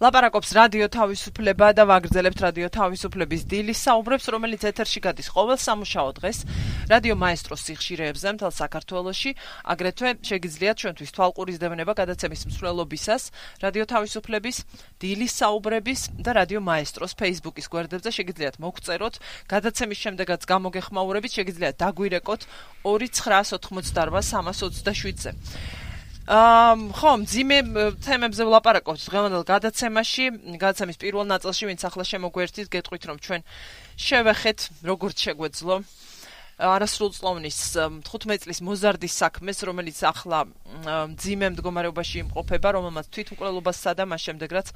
ლაპარაკობს რადიო თავისუფლება და ვაგრძელებთ რადიო თავისუფლების დილის საუბრებს, რომელიც ეთერში გადის ყოველ სამუშაო დღეს რადიო მაესტროს სიხშირეებზე მთელ საქართველოში. აგრეთვე შეგიძლიათ ჩვენთვის თვალყურისდევნება გადაცემის მსვლელობისას რადიო თავისუფლების დილის საუბრების და რადიო მაესტროს Facebook-ის გვერდებზე შეგიძლიათ მოგწეროთ. გადაცემის შემდეგაც გამოგეხმაურებით შეგიძლიათ დაგვირეკოთ 2988 327-ზე. აა ხო, ძიმე თემებზე ვლაპარაკობთ. დღევანდელ გადაცემაში, გადაცემის პირველ ნაწილში, ვინც ახლა შემოგვერთით, გეტყვით რომ ჩვენ შევეხეთ როგორც შეგვეძლო არასრულწლოვნის 15 წლის მოზარდის საქმეს, რომელიც ახლა ძიმე მდგომარეობაში იმყოფება, რომელმაც თვითმკვლელობას სადა მას შემდეგ რაც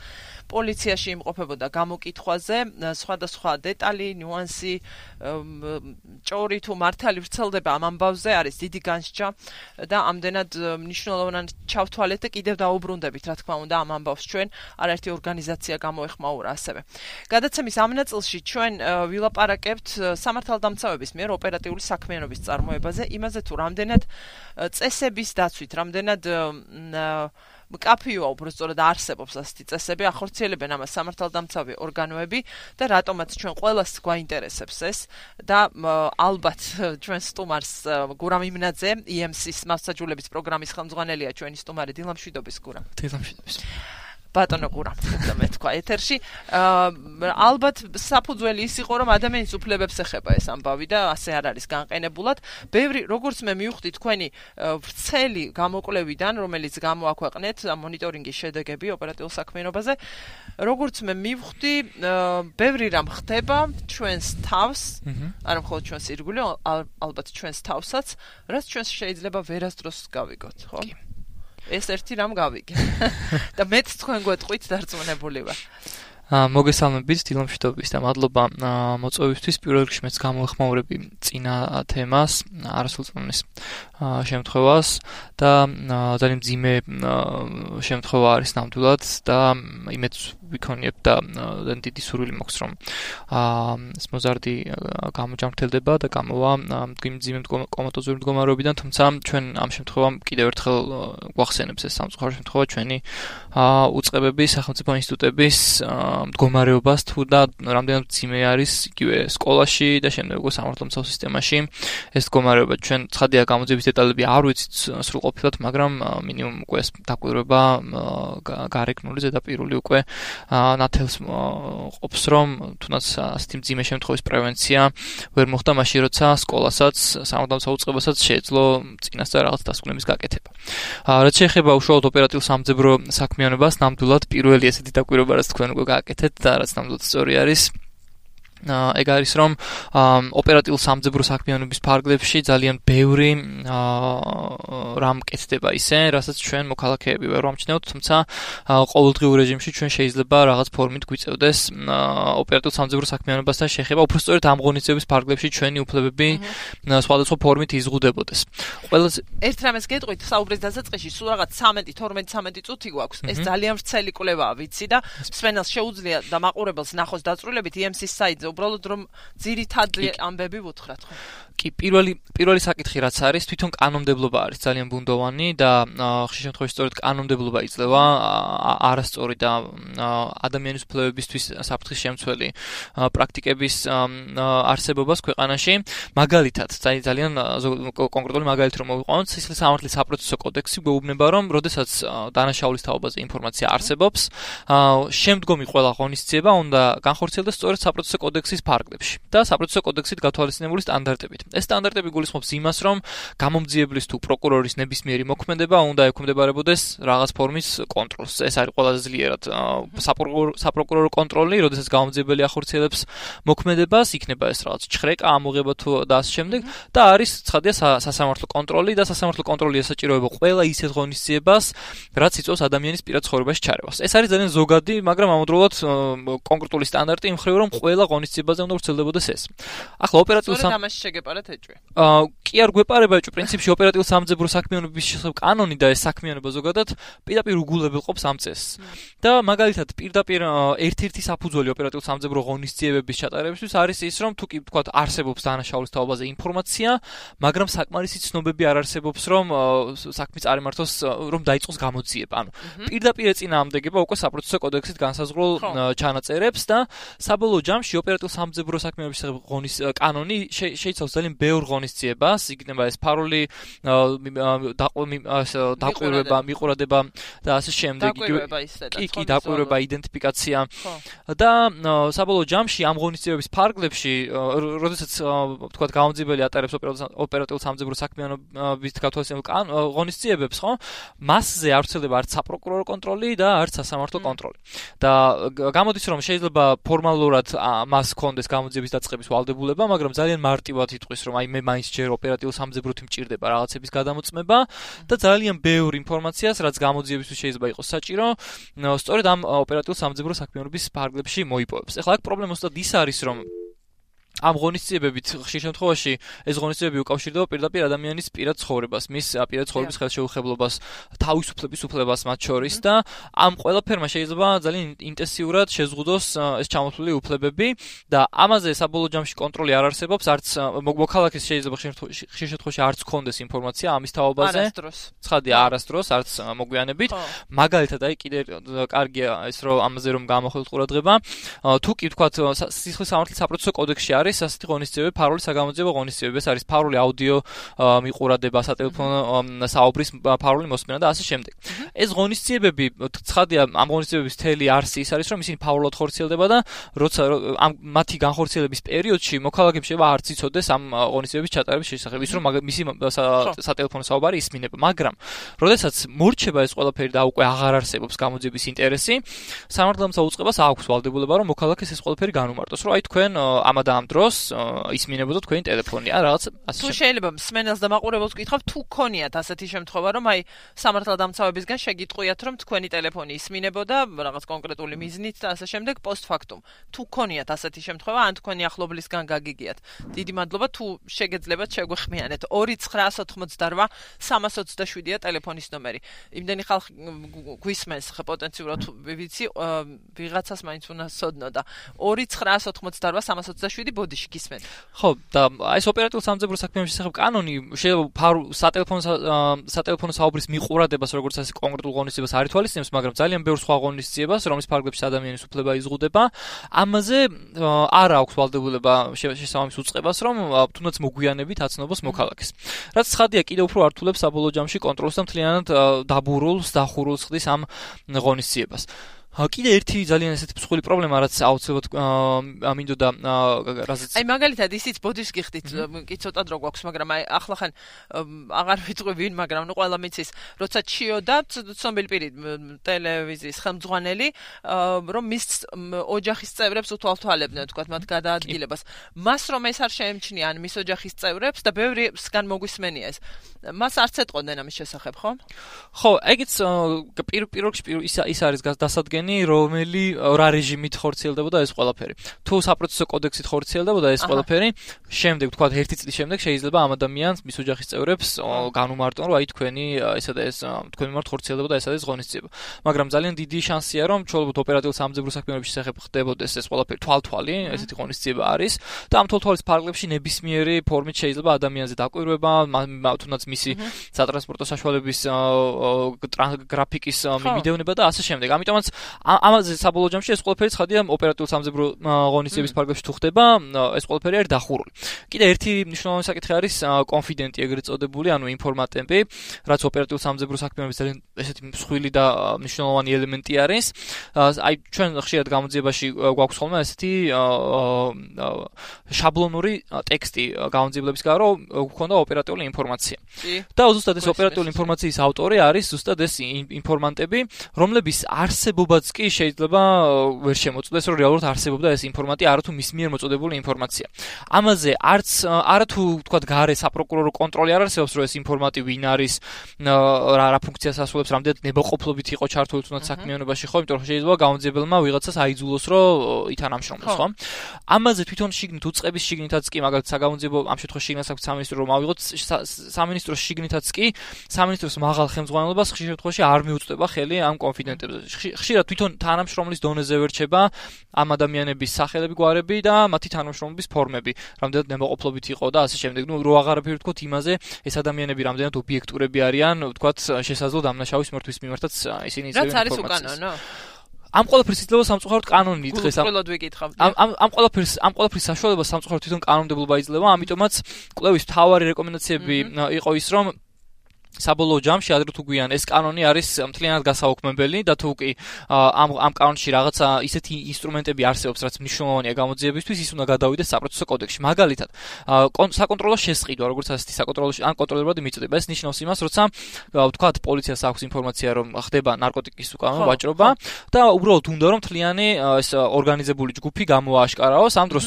პოლიციაში იმყოფებოდა გამოკითხვაზე, სხვადასხვა დეტალი, ნიუანსი, ჭორი თუ მართალი ვრცელდება ამ ამბავზე, არის დიდი განსჯა და ამდენად მნიშვნელოვანი ჩავთვალეთ და კიდევ დაუბრუნდებით, რა თქმა უნდა, ამ ამბავს ჩვენ არაერთი ორგანიზაცია გამოეხმაურა ასევე. გადაცემის ამ ნაწილში ჩვენ ვილაპარაკებთ სამართალდამცავების მიერ ოპერატიულ ოპერატიული საქმიანობის წარმოებაზე, იმაზე თუ რამდენად წესების დაცვით, რამდენად კაფეო უბრალოდ არსებობს ასეთი წესები, ახორციელებენ ამას სამართალდამცავი ორგანოები და რატომაც ჩვენ ყველას გვაინტერესებს ეს და ალბათ ჩვენ სტუმარს გურამ იმნაძე, EMC-ის მასაჯულების პროგრამის ხელმძღვანელია ჩვენი სტუმარი დილამშვიდობის გურამ. დილამშვიდობის. ბატონო გურა და მე თქვა ეთერში ალბათ საფუძველი ის იყო რომ ადამიანის უფლებებს ეხება ეს ამბავი და ასე არ არის განყენებულად. ბევრი როგორც მე მივხვდი თქვენი ვრცელი გამოკვლევიდან რომელიც გამოაქვეყნეთ მონიტორინგის შედეგები ოპერატიულ საქმიანობაზე როგორც მე მივხვდი ბევრი რამ ხდება ჩვენს თავს. არა მხოლოდ ჩვენს ირგვლივ ალბათ ჩვენს თავსაც რაც ჩვენს შეიძლება ვერასდროს გავიგოთ ხო? კი ეს ერთი რამ გავიგე. და მეც თქვენ გვეტყვით დარწმუნებული ვარ. აა მოგესალმებით დილამშვიდობის და მადლობა მოწვევისთვის. პირველ რიგში მეც გამოეხმაურები წინა თემას, არასრულწლოვნის შემთხვევას და ძალიან ძიმე შემთხვევა არის ნამდვილად და იმეც ვიქონიებ და ძალიან დიდი სურვილი მაქვს რომ აა მოზარდი გამოჯამრთელდება და გამოვა ძიმე კომატოზური მდგომარეობიდან, თუმცა ჩვენ ამ შემთხვევამ კიდევ ერთხელ გვახსენებს ეს სამწუხარო შემთხვევა ჩვენი აა უწყებების სახელმწიფო ინსტიტუტების მდგომარეობას თუ და რამდენად ძიმე არის იგივე სკოლაში და შემდეგ უკვე სამართლომცავ სისტემაში. ეს მდგომარეობა ჩვენ ცხადია გამოძიების დეტალები არ ვიცით სრულყოფილად, მაგრამ მინიმუმ უკვე ეს დაკვირვება გარეკნული ზედაპირული უკვე ნათელს ყოფს რომ თუნდაც ასეთი მძიმე შემთხვევის პრევენცია ვერ მოხდა მაშინ როცა სკოლასაც სამართალ საუწყებასაც შეეძლო წინასწარ რაღაც დასკვნების გაკეთება. რაც შეეხება უშუალოდ ოპერატიულ სამძებრო საქმიანობას, ნამდვილად პირველი ესეთი დაკვირვება რაც თქვენ უკვე გააკეთეთ და რაც ნამდვილად სწორი არის ეგ არის რომ ოპერატიულ სამძებრო საქმიანობის ფარგლებში ძალიან ბევრი რამ კეთდება ისე, რასაც ჩვენ მოქალაქეები ვერ ვამჩნევთ, თუმცა ყოველდღიურ რეჟიმში ჩვენ შეიძლება რაღაც ფორმით გვიწევდეს ოპერატიულ სამძებრო საქმიანობასთან შეხება, უბრალოდ ამ ღონისძიების ფარგლებში ჩვენი უფლებები სხვადასხვა ფორმით იზღუდებოდეს. ყველაზე ერთ რამეს გეტყვით საუბრის დასაწყისში, სულ რაღაც 13-12-13 წუთი გვაქვს. ეს ძალიან ვრცელი კვლევაა, ვიცი და სვენელს შეუძლია და მაყურებელს ნახოს დაწვრილებით EMC-ის საიტზე უბრალოდ რომ ძირითადი ამბები ვუთხრათ ხო კი პირველი პირველი საკითხი რაც არის თვითონ კანონმდებლობა არის ძალიან ბუნდოვანი და ხშირ შემთხვევაში სწორედ კანონმდებლობა იძლევა არასწორი და ადამიანის უფლებებისთვის საფრთხის შემცველი პრაქტიკების არსებობას ქვეყანაში. მაგალითად ძალიან კონკრეტული მაგალითი რომ მოვიყვანოთ სისხლის სამართლის საპროცესო კოდექსი გვეუბნება რომ როდესაც დანაშაულის თაობაზე ინფორმაცია არსებობს შემდგომი ყველა ღონისძიება უნდა განხორციელდეს სწორედ საპროცესო კოდექსის ფარგლებში და საპროცესო კოდექსით გათვალისწინებული სტანდარტებით ეს სტანდარტები გულისხმობს იმას, რომ გამომძიებლის თუ პროკურორის ნებისმიერი მოქმედება უნდა ექვემდებარებოდეს რაღაც ფორმის კონტროლს. ეს არის ყველაზე ძლიერად საპროკურორო კონტროლი, როდესაც გამომძიებელი ახორციელებს მოქმედებას, იქნება ეს რაღაც ჩხრეკა, ამოღება თუ და ამ შემდეგ და არის ცხადია სასამართლო კონტროლი და სასამართლო კონტროლი ესაჭიროება ყველა ისეთ ღონისძიებას, რაც იწვევს ადამიანის პირად ცხოვრებაში ჩარევას. ეს არის ძალიან ზოგადი, მაგრამ ამავდროულად კონკრეტული სტანდარტი იმ ხრივ რომ ყველა ღონისძიებაზე უნდა ვრცელდებოდეს ეს. ახლა ოპერატიულ სამ ამაში შეგეპარ გეპარათ ეჭვი. აა კი არ გვეპარება ეჭვი, პრინციპში ოპერატიულ სამძებრო საქმიანობის შესახებ კანონი და ეს საქმიანობა ზოგადად პირდაპირ უგულებელყოფს ამ წესს. და მაგალითად პირდაპირ ერთ-ერთი საფუძველი ოპერატიულ სამძებრო ღონისძიებების ჩატარებისთვის არის ის, რომ თუ კი ვთქვათ არსებობს დანაშაულის თაობაზე ინფორმაცია, მაგრამ საკმარისი ცნობები არ არსებობს, რომ საქმე წარიმართოს, რომ დაიწყოს გამოძიება. ანუ პირდაპირ ეწინააღმდეგება უკვე საპროცესო კოდექსით განსაზღვრულ ჩანაწერებს და საბოლოო ჯამში ოპერატიულ სამძებრო საქმეების ღონის კანონი შეიცავს ძალიან ბევრ ღონისძიებას, იქნება ეს ფარული დაყვირება, მიყურადება და ასე შემდეგ. კი, კი, დაყვირება, იდენტიფიკაცია. და საბოლოო ჯამში ამ ღონისძიებების ფარგლებში, როდესაც თქვა გამოძიებელი ატარებს ოპერატიულ სამძებრო საქმიანობის თქართვასიან ღონისძიებებს, ხო? მასზე არ ვრცელდება არც საპროკურორო კონტროლი და არც სასამართლო კონტროლი. და გამოდის რომ შეიძლება ფორმალურად მას კონდეს გამოძიების დაწყების ვალდებულება, მაგრამ ძალიან მარტივად იტყვის რომ აი მე მაინც ჯერ ოპერატიულ სამძებროთი მჭირდება რაღაცების გადამოწმება და ძალიან ბევრ ინფორმაციას რაც გამოძიებისთვის შეიძლება იყოს საჭირო, სწორედ ამ ოპერატიულ სამძებრო საქმიანობის ფარგლებში მოიპოვებს. ეხლა აქ პრობლემა უბრალოდ ის არის რომ ამ ღონისძიებებით ხშირ შემთხვევაში ეს ღონისძიებები უკავშირდება პირდაპირ ადამიანის პირად ცხოვრებას, მის პირად ცხოვრების ხელშეუხებლობას, თავისუფლების უფლებას მათ შორის და ამ ყველაფერმა შეიძლება ძალიან ინტენსიურად შეზღუდოს ეს ჩამოთვლილი უფლებები და ამაზე საბოლოო ჯამში კონტროლი არ არსებობს, არც მოქალაქეს შეიძლება ხშირ შემთხვევაში არც ქონდეს ინფორმაცია ამის თაობაზე. ცხადია, არასდროს, არც მოგვიანებით. მაგალითად, აი კიდე კარგია ეს რომ ამაზე რომ გამოხელთ ყურადღება. თუ კი ვთქვათ, სისხლის სამართლის საპროცესო კოდექსში არის ასეთი ღონისძიებები, ფარული საგამოძიებო ღონისძიებები, ეს არის ფარული აუდიო მიყურადება, სატელეფონო საუბრის ფარული მოსმენა და ასე შემდეგ. ეს ღონისძიებები, ცხადია, ამ ღონისძიებების თელი არსი ის არის, რომ ისინი ფარულად ხორციელდება და როცა ამ მათი განხორციელების პერიოდში მოქალაქემ შეიძლება არც იცოდეს ამ ღონისძიებების ჩატარების შესახებ, ის რომ მისი სატელეფონო საუბარი ისმინება, მაგრამ როდესაც მორჩება ეს ყველაფერი და უკვე აღარ არსებობს გამოძიების ინტერესი, სამართლომსა უწყებას აქვს ვალდებულება, რომ მოქალაქეს ეს ყველაფერი განუმარტოს, რომ აი თქვენ ამა და ამ დროს ისმინებოდა თქვენი ტელეფონი. ან რაღაც ასე თუ შეიძლება სმენელს და მაყურებელს გითხრათ თუ ქონიათ ასეთი შემთხვევა რომ აი სამართალდამცავებისგან შეგიტყვიათ რომ თქვენი ტელეფონი ისმინებოდა რაღაც კონკრეტული მიზნით და ასე შემდეგ პოსტფაქტუმ თუ ქონიათ ასეთი შემთხვევა ან თქვენი ახლობლისგან გაგიგიათ. დიდი მადლობა თუ შეგეძლებათ შეგვეხმიანეთ. 2988 327-ია ტელეფონის ნომერი. იმდენი ხალხი გვისმენს პოტენციურად ვიცი ვიღაცას მაინც უნდა სოდნო და 2988 327 ბოდიში გისმენთ. ხო, და აი ეს ოპერატიულ სამძებრო საქმეების შესახებ კანონი შეიძლება ფარულ სატელეფონო სატელეფონო საუბრის მიყურადებას როგორც ასე კონკრეტულ ღონისძიებას არ ითვალისწინებს, მაგრამ ძალიან ბევრ სხვა ღონისძიებას, რომლის ფარგლებში ადამიანის უფლება იზღუდება, ამაზე არ აქვს ვალდებულება შესაბამის უწყებას, რომ თუნდაც მოგვიანებით აცნობს მოქალაქეს. რაც ცხადია, კიდევ უფრო ართულებს საბოლოო ჯამში კონტროლს და მთლიანად დაბურულს, დახურულს ხდის ამ ღონისძიებას. კიდე ერთი ძალიან ესეთი მსხვილი პრობლემა რაც აუცილებლად ამინდოდა რაზეც აი მაგალითად ისიც ბოდიშს გიხდით კი ცოტა დრო გვაქვს მაგრამ აი ახლა ხან აღარ ვიტყვი ვინ მაგრამ ნუ ყველა მიცის როცა ჩიოდა ცნობილი პირი ტელევიზიის ხელმძღვანელი რომ მის ოჯახის წევრებს უთვალთვალებდნენ თქვა მათ გადაადგილებას. მას რომ ეს არ შეემჩნია ან მის ოჯახის წევრებს და ბევრი სგან მოგვისმენია ეს მას არც ეთყოდნენ ამის შესახებ ხო? ხო ეგეც პირველ პირველში ის ის არის დასადგენი ადამიანი, რომელი რა რეჟიმით ხორციელდებოდა ეს ყველაფერი. თუ საპროცესო კოდექსით ხორციელდებოდა ეს ყველაფერი, შემდეგ თქვა ერთი წლის შემდეგ შეიძლება ამ ადამიანს მის ოჯახის წევრებს განუმარტონ, რომ აი თქვენი ესა და ეს თქვენი მიმართ ხორციელდებოდა ესა და ეს ღონისძიება. მაგრამ ძალიან დიდი შანსია, რომ ჩვეულებრივ ოპერატიულ სამძებრო საქმეებში შეხებ ხდებოდეს ეს ყველაფერი თვალთვალი, ესეთი ღონისძიება არის და ამ თვალთვალის ფარგლებში ნებისმიერი ფორმით შეიძლება ადამიანზე დაკვირვება, თუნდაც მისი სატრანსპორტო საშუალების გრაფიკის მიმდევნება და ასე შემდეგ. ამიტომაც ამაზე საბოლოო ჯამში ეს ყველაფერი ცხადია ოპერატიულ სამძებრო ღონისძიების ფარგლებში თუ ხდება, ეს ყველაფერი არის დახურული. კიდე ერთი მნიშვნელოვანი საკითხი არის კონფიდენტი ეგრეთ წოდებული, ანუ ინფორმატემპი, რაც ოპერატიულ სამძებრო საქმეების ძალიან ესეთი მსხვილი და მნიშვნელოვანი ელემენტი არის. აი ჩვენ ხშირად გამოძიებაში გვაქვს ხოლმე ესეთი შაბლონური ტექსტი გამოძიებლების გარო, გვქონდა ოპერატიული ინფორმაცია. და ზუსტად ეს ოპერატიული ინფორმაციის ავტორი არის ზუსტად ეს ინფორმანტები, რომლების არსებობა შიგნითაც კი შეიძლება ვერ შემოწდეს, რომ რეალურად არსებობდა ეს ინფორმატი, არათუ მის მიერ მოწოდებული ინფორმაცია. ამაზე არც არათუ თქვა გარე საპროკურორო კონტროლი არ არსებობს, რომ ეს ინფორმატი ვინ არის, რა რა ფუნქციას ასრულებს, რამდენად ნებაყოფლობით იყო ჩართული თუნდაც საქმიანობაში, ხო, იმიტომ რომ შეიძლება გამოძიებელმა ვიღაცას აიძულოს, რომ ითანამშრომლოს, ხო? ამაზე თვითონ შიგნით უწყების შიგნითაც კი მაგალითად საგამოძიებო ამ შემთხვევაში შიგნით აქვს სამინისტრო რომ ავიღოთ სამინისტროს შიგნითაც კი სამინისტროს მაღალ ხელმძღვანელობას ხშირ შემთხვევაში არ მიუწვდება ხელი ამ კონფიდენტებზე. ხშირად თვითონ თანამშრომლის დონეზე ვერჩება ამ ადამიანების სახელები, გვარები და მათი თანამშრომლობის ფორმები. რამდენად ნებაყოფლობით იყო და ასე შემდეგ. ნუ რო აღარაფერი ვთქოთ იმაზე, ეს ადამიანები რამდენად ობიექტურები არიან, ვთქვათ, შესაძლო დამნაშავის მორთვის მიმართაც ისინი ისე ინფორმაციას. რაც არის უკანონო? ამ ყველაფრის იძლევა სამწუხაროდ კანონი დღეს ამ ამ ამ ამ ყველაფრის ამ ყველაფრის საშუალება სამწუხაროდ თვითონ კანონმდებლობა იძლევა, ამიტომაც კვლევის თავარი რეკომენდაციები იყო ის, რომ საბოლოო ჯამში ადრე თუ გვიან ეს კანონი არის მთლიანად გასაუქმებელი და თუ კი ამ ამ კანონში რაღაცა ისეთი ინსტრუმენტები არსებობს რაც მნიშვნელოვანია გამოძიებისთვის ის უნდა გადავიდეს საპროცესო კოდექსში. მაგალითად საკონტროლო შესყიდვა როგორც ასეთი საკონტროლო ან კონტროლებად მიწოდება ეს ნიშნავს იმას როცა ვთქვათ პოლიციას აქვს ინფორმაცია რომ ხდება ნარკოტიკის უკანონო ვაჭრობა და უბრალოდ უნდა რომ მთლიანი ეს ორგანიზებული ჯგუფი გამოაშკარაოს ამ დროს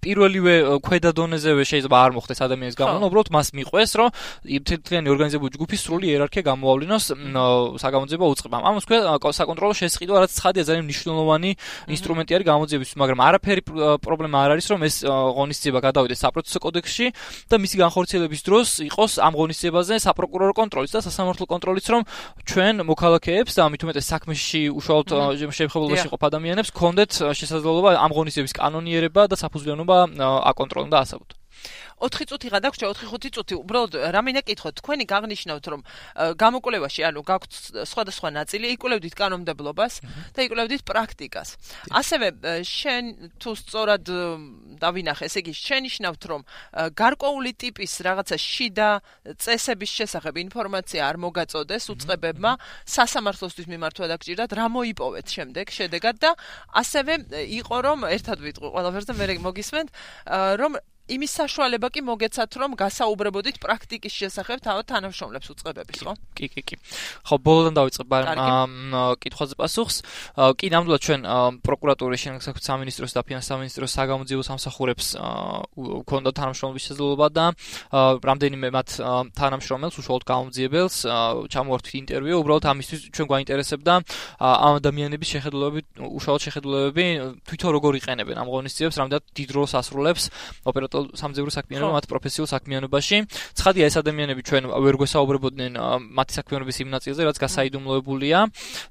პირველივე ქვედა დონეზევე შეიძლება არ მოხდეს ადამიანის გამო უბრალოდ მას მიყვეს რომ მთლიანი ორგანიზებული ჯგუფი ჯგუფის სრული იერარქია გამოავლინოს საგამოძიებო უწყებამ. ამას ქვია საკონტროლო შესყიდვა, რაც ცხადია ძალიან მნიშვნელოვანი ინსტრუმენტი არის გამოძიებისთვის, მაგრამ არაფერი პრობლემა არ არის, რომ ეს ღონისძიება გადავიდეს საპროცესო კოდექსში და მისი განხორციელების დროს იყოს ამ ღონისძიებაზე საპროკურორო კონტროლიც და სასამართლო კონტროლიც, რომ ჩვენ მოქალაქეებს და მით უმეტეს საქმეში უშუალოდ შეეხებულობაში ყოფ ადამიანებს კონდეთ შესაძლებლობა ამ ღონისძიების კანონიერება და საფუძვლიანობა აკონტროლონ და ასაბოთ. 4 წუთი გადაგჭა 4-5 წუთი. უბრალოდ რამინდა კითხოთ თქვენი გაღნიშნავთ რომ გამოკვლევაში ანუ გაქვთ სხვადასხვა ნაწილი იკვლევდით კანონმდებლობას და იკვლევდით პრაქტიკას. ასევე შენ თუ სწორად დავინახე ესე იგი შენიშნავთ რომ გარკვეული ტიპის რაღაცა შიდა წესების შესახებ ინფორმაცია არ მოგაწოდეს უწყებებმა სასამართლოსთვის მიმართვა დაგჭირდათ რა მოიპოვეთ შემდეგ შედეგად და ასევე იყო რომ ერთად ვიტყვი ყველაფერს და მე მოგისმენთ რომ იმის საშუალება კი მოგეცათ რომ გასაუბრებოდით პრაქტიკის შესახებ თავად თანამშრომლებს უწყებების ხო? კი, კი, კი. ხო, ბოლოდან დავიწყებ ამ კითხვაზე პასუხს. კი, ნამდვილად ჩვენ პროკურატურის შენახსა სამინისტროს და ფინანსთა სამინისტროს საგამოძიებო სამსახურებს ქონდა თანამშრომლობის შესაძლებლობა და რამდენიმე მათ თანამშრომელს უშუალოდ გამომძიებელს ჩამოვართვით ინტერვიუ, უბრალოდ ამისთვის ჩვენ გვაინტერესებდა ამ ადამიანების შეხედულებები, უშუალოდ შეხედულებები თვითონ როგორ იყენებენ ამ ღონისძიებებს, რამდენად დიდ როლს ასრულებს ოპერატორ სამძებრო საქმიანობა მათ პროფესიულ საქმიანობაში. ცხადია ეს ადამიანები ჩვენ ვერ გვესაუბრებოდნენ მათი საქმიანობის იმ ნაწილზე, რაც გასაიდუმლოებულია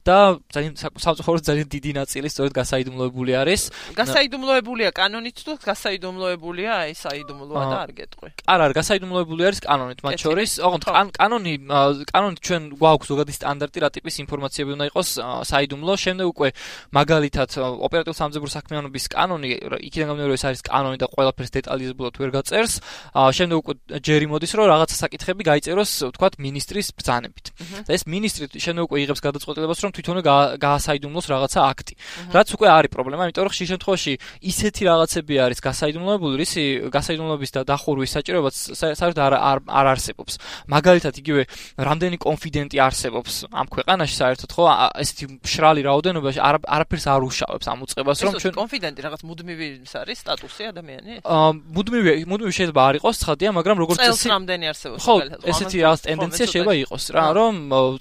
და ძალიან სამწუხაროდ ძალიან დიდი ნაწილი სწორედ გასაიდუმლოებული არის. გასაიდუმლოებულია კანონით თუ გასაიდუმლოებულია აი საიდუმლოა და არ გეტყვი. არა, არა, გასაიდუმლოებული არის კანონით მათ შორის. ოღონდ კანონი კანონით ჩვენ გვაქვს ზოგადი სტანდარტი რა ტიპის ინფორმაციები უნდა იყოს საიდუმლო. შემდეგ უკვე მაგალითად ოპერატიულ სამძებრო საქმიანობის კანონი იქიდან გამომდინარე ეს არის კანონი და ყველაფერს დეტალიზ შესაძლებლად ვერ გაწერს. შემდეგ უკვე ჯერი მოდის, რომ რაღაცა საკითხები გაიწეროს, ვთქვათ, ministris ბრძანებით. და ეს ministri შემდეგ უკვე იღებს გადაწყვეტილებას, რომ თვითონვე გაასაიდუმლოს რაღაცა აქტი. რაც უკვე არის პრობლემა, იმიტომ რომ ხშირ შემთხვევაში ისეთი რაღაცები არის გასაიდუმლოებული, რისი გასაიდუმლოების და დახურვის საჭიროებაც საერთოდ არ არ არსებობს. მაგალითად, იგივე რამდენი კონფიდენტი არსებობს ამ ქვეყანაში საერთოდ ხო, ესეთი მშრალი რაოდენობაში არაფერს არ უშავებს ამ უწყებას, რომ ჩვენ კონფიდენტი რაღაც მუდმივი არის სტატუსი ადამიანის? აა მუდმივი მუდმივი შეიძლება არ იყოს ცხადია, მაგრამ როგორც წესი წელს რამდენი არსებობს ხო, ესეთი რაღაც ტენდენცია შეიძლება იყოს რა, რომ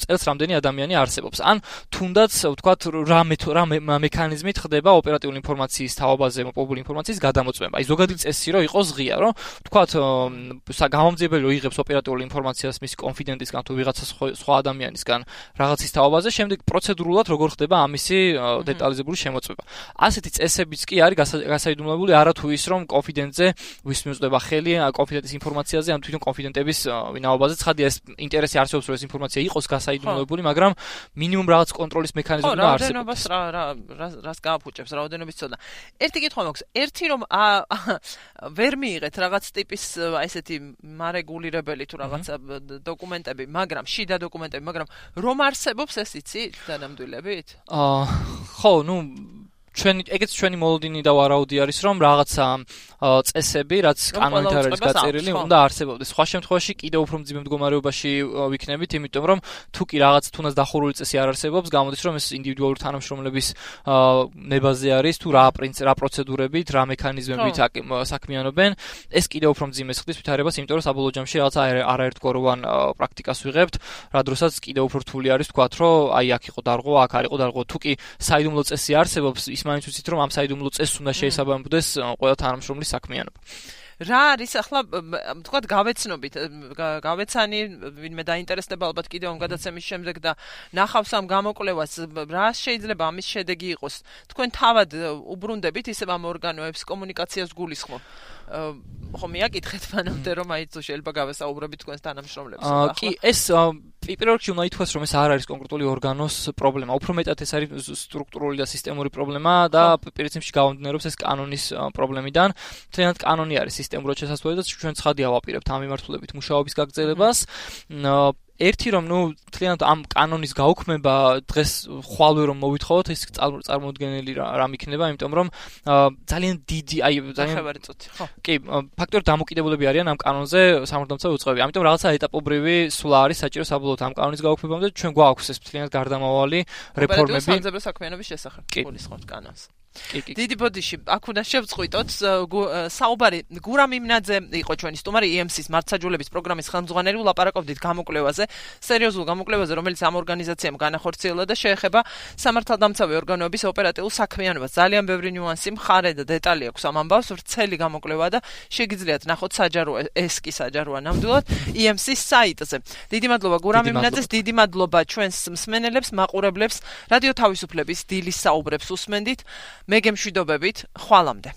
წელს რამდენი ადამიანი არსებობს. ან თუნდაც ვთქვათ რა რა მექანიზმით ხდება ოპერატიული ინფორმაციის თაობაზე მოპოვებული ინფორმაციის გადამოწმება. აი ზოგადი წესი რომ იყოს ღია, რომ ვთქვათ გამომძიებელი იღებს ოპერატიული ინფორმაციას მისი კონფიდენტისგან თუ ვიღაცა სხვა ადამიანისგან რაღაცის თაობაზე, შემდეგ პროცედურულად როგორ ხდება ამისი დეტალიზებული შემოწმება. ასეთი წესებიც კი არის გასაიდუმლოებული არათუ ის რომ კონფიდენტზე ვის მიუწვდება ხელი კონფიდენტის ინფორმაციაზე ამ თვითონ კონფიდენტების ვინაობაზე. ცხადია ეს ინტერესი არსებობს რომ ეს ინფორმაცია იყოს გასაიდუმლოებული მაგრამ მინიმუმ რაღაც კონტროლის მექანიზმი უნდა არსებობს. რა რა რას გააფუჭებს რაოდენობის ცოდნა. ერთი კითხვა მაქვს. ერთი რომ ვერ მიიღეთ რაღაც ტიპის ესეთი მარეგულირებელი თუ რაღაცა დოკუმენტები მაგრამ შიდა დოკუმენტები მაგრამ რომ არსებობს ეს იცი თანამდვილებით აა ხო ნუ ჩვენ ეგეც ჩვენი მოლოდინი და ვარაუდი არის რომ რაღაცა წესები რაც კანონით არის გაწერილი უნდა არსებობდეს. სხვა შემთხვევაში კიდევ უფრო მძიმე მდგომარეობაში ვიქნებით იმიტომ რომ თუ კი რაღაც თუნდაც დახურული წესი არ არსებობს გამოდის რომ ეს ინდივიდუალური თანამშრომლების ნებაზე არის თუ რა პრინციპი რა პროცედურებით რა მექანიზმებით საქმიანობენ. ეს კიდევ უფრო მძიმე ხდის ვითარებას იმიტომ რომ საბოლოო ჯამში რაღაცა არაერთგვაროვან პრაქტიკას ვიღებთ რა დროსაც კიდევ უფრო რთული არის თქვა რომ აი აქ იყო დარღო აქ არ იყო დარღო თუ კი საიდუმლო წესი არსებობს ის მაინც ვიცით რომ ამ საიდუმლო წესს უნდა შეესაბამებოდეს ყველა თანამშრომლის საქმიანობა. რა არის ახლა თქვათ გავეცნობით გავეცანი ვინმე დაინტერესდება ალბათ კიდევ ამ გადაცემის შემდეგ და ნახავს ამ გამოკვლევას რა შეიძლება ამის შედეგი იყოს? თქვენ თავად უბრუნდებით ისევ ამ ორგანოებს კომუნიკაციას გულისხმობ ხო მიაკითხეთ მანამდე რომ აი თუ შეიძლება გავესაუბრებით თქვენს თანამშრომლებს აა კი ეს პირველ რიგში უნდა ითქვას რომ ეს არ არის კონკრეტული ორგანოს პრობლემა. უფრო მეტად ეს არის სტრუქტურული და სისტემური პრობლემა და პრინციპში გავამდინარეობს ეს კანონის პრობლემიდან. თუნდაც კანონი არის სისტემურად შესაძლებელი და ჩვენ ცხადია ვაპირებთ ამ მიმართულებით მუშაობის გაგრძელებას ერთი რომ ნუ თლიანად ამ კანონის გაუქმება დღეს ხვალვე რომ მოვითხოვოთ ეს წარმოუდგენელი რამ იქნება იმიტომ რომ ძალიან დიდი აი ძალიან ხევარი წუთი ხო. კი ფაქტორი დამოკიდებულები არიან ამ კანონზე სამართალმცავი უწყები. ამიტომ რაღაცა ეტაპობრივი სულ არის საჭირო საბოლოოდ ამ კანონის გაუქმებამდე ჩვენ გვაქვს ეს თლიანად გარდამავალი რეფორმები. ოპერატიული საქმიანობის შესახებ გულისხმობთ კანონს დიდი ბოდიში. აქ უნდა შევწყვიტოთ საუბარი გურამ იმნაძე იყო ჩვენი სტუმარი EMC-ის მართსაჯულების პროგრამის ხელმძღვანელი ვლაპარაკობდით გამოკვლევაზე სერიოზულ გამოკვლევაზე რომელიც ამ ორგანიზაციამ განახორციელა და შეეხება სამართალდამცავი ორგანოების ოპერატიულ საქმიანობას. ძალიან ბევრი ნიუანსი მხარე და დეტალი აქვს ამ ამბავს. ვრცელი გამოკვლევა და შეგიძლიათ ნახოთ საჯარო ეს კი საჯაროა ნამდვილად EMC-ის საიტზე. დიდი მადლობა გურამ იმნაძეს დიდი მადლობა ჩვენს მსმენელებს მაყურებლებს რადიო თავისუფლების დილის საუბრებს უსმენდით მე გემშვიდობებით ხვალამდე